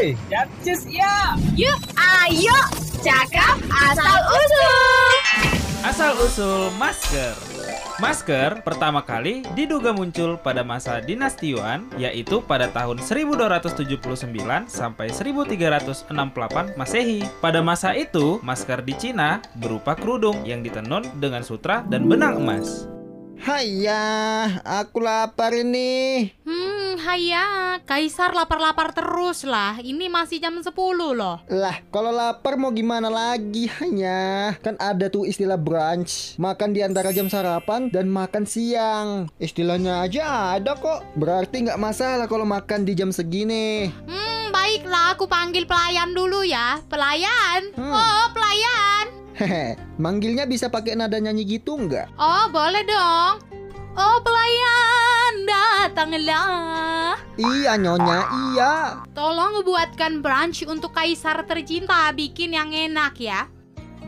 Capcus ya. Yuk, ayo, cakap asal usul. Asal usul masker. Masker pertama kali diduga muncul pada masa dinasti Yuan, yaitu pada tahun 1279 sampai 1368 Masehi. Pada masa itu, masker di Cina berupa kerudung yang ditenun dengan sutra dan benang emas. Hayah, aku lapar ini. Hmm, haya, Kaisar lapar-lapar terus lah. Ini masih jam 10 loh. Lah, kalau lapar mau gimana lagi? Hanya kan ada tuh istilah brunch, makan di antara jam sarapan dan makan siang. Istilahnya aja ada kok. Berarti nggak masalah kalau makan di jam segini. Hmm, baiklah, aku panggil pelayan dulu ya. Pelayan? Hmm. Oh, pelayan. Hehe, manggilnya bisa pakai nada nyanyi gitu nggak? Oh, boleh dong. Oh, datanglah. Iya nyonya, iya. Tolong buatkan brunch untuk kaisar tercinta, bikin yang enak ya.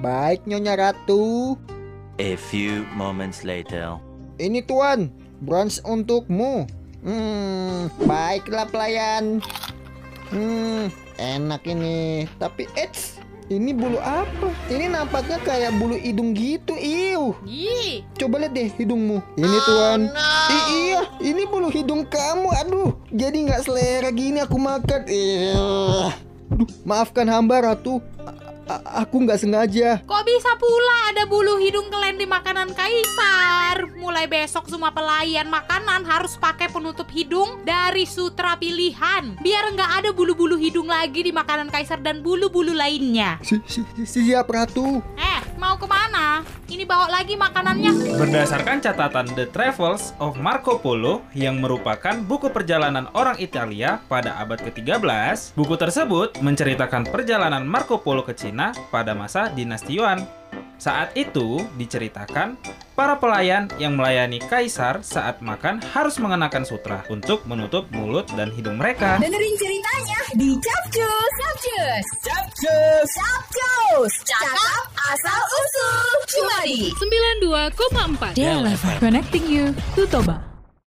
Baik nyonya ratu. A few moments later. Ini tuan, brunch untukmu. Hmm, baiklah pelayan. Hmm, enak ini. Tapi eits, ini bulu apa? Ini nampaknya kayak bulu hidung gitu. Iu. Ih, Coba lihat deh hidungmu. Ini tuan. Ih, iya, ini bulu hidung kamu. Aduh, jadi nggak selera gini aku makan. Aduh, maafkan hamba ratu. A- a- aku nggak sengaja. kok bisa pula ada bulu hidung kalian di makanan kaisar? Mulai besok semua pelayan makanan harus pakai penutup hidung dari sutra pilihan. Biar nggak ada bulu-bulu lagi di makanan kaisar dan bulu-bulu lainnya. Si- si- si- Siap ratu. Eh, mau ke mana? Ini bawa lagi makanannya. Berdasarkan catatan The Travels of Marco Polo yang merupakan buku perjalanan orang Italia pada abad ke-13, buku tersebut menceritakan perjalanan Marco Polo ke Cina pada masa dinasti Yuan. Saat itu diceritakan para pelayan yang melayani kaisar saat makan harus mengenakan sutra untuk menutup mulut dan hidung mereka. Dengerin ceritanya di Capcus. Capcus. Capcus. Capcus. Cakap asal usul. Cuma di 92,4 Connecting you to Toba.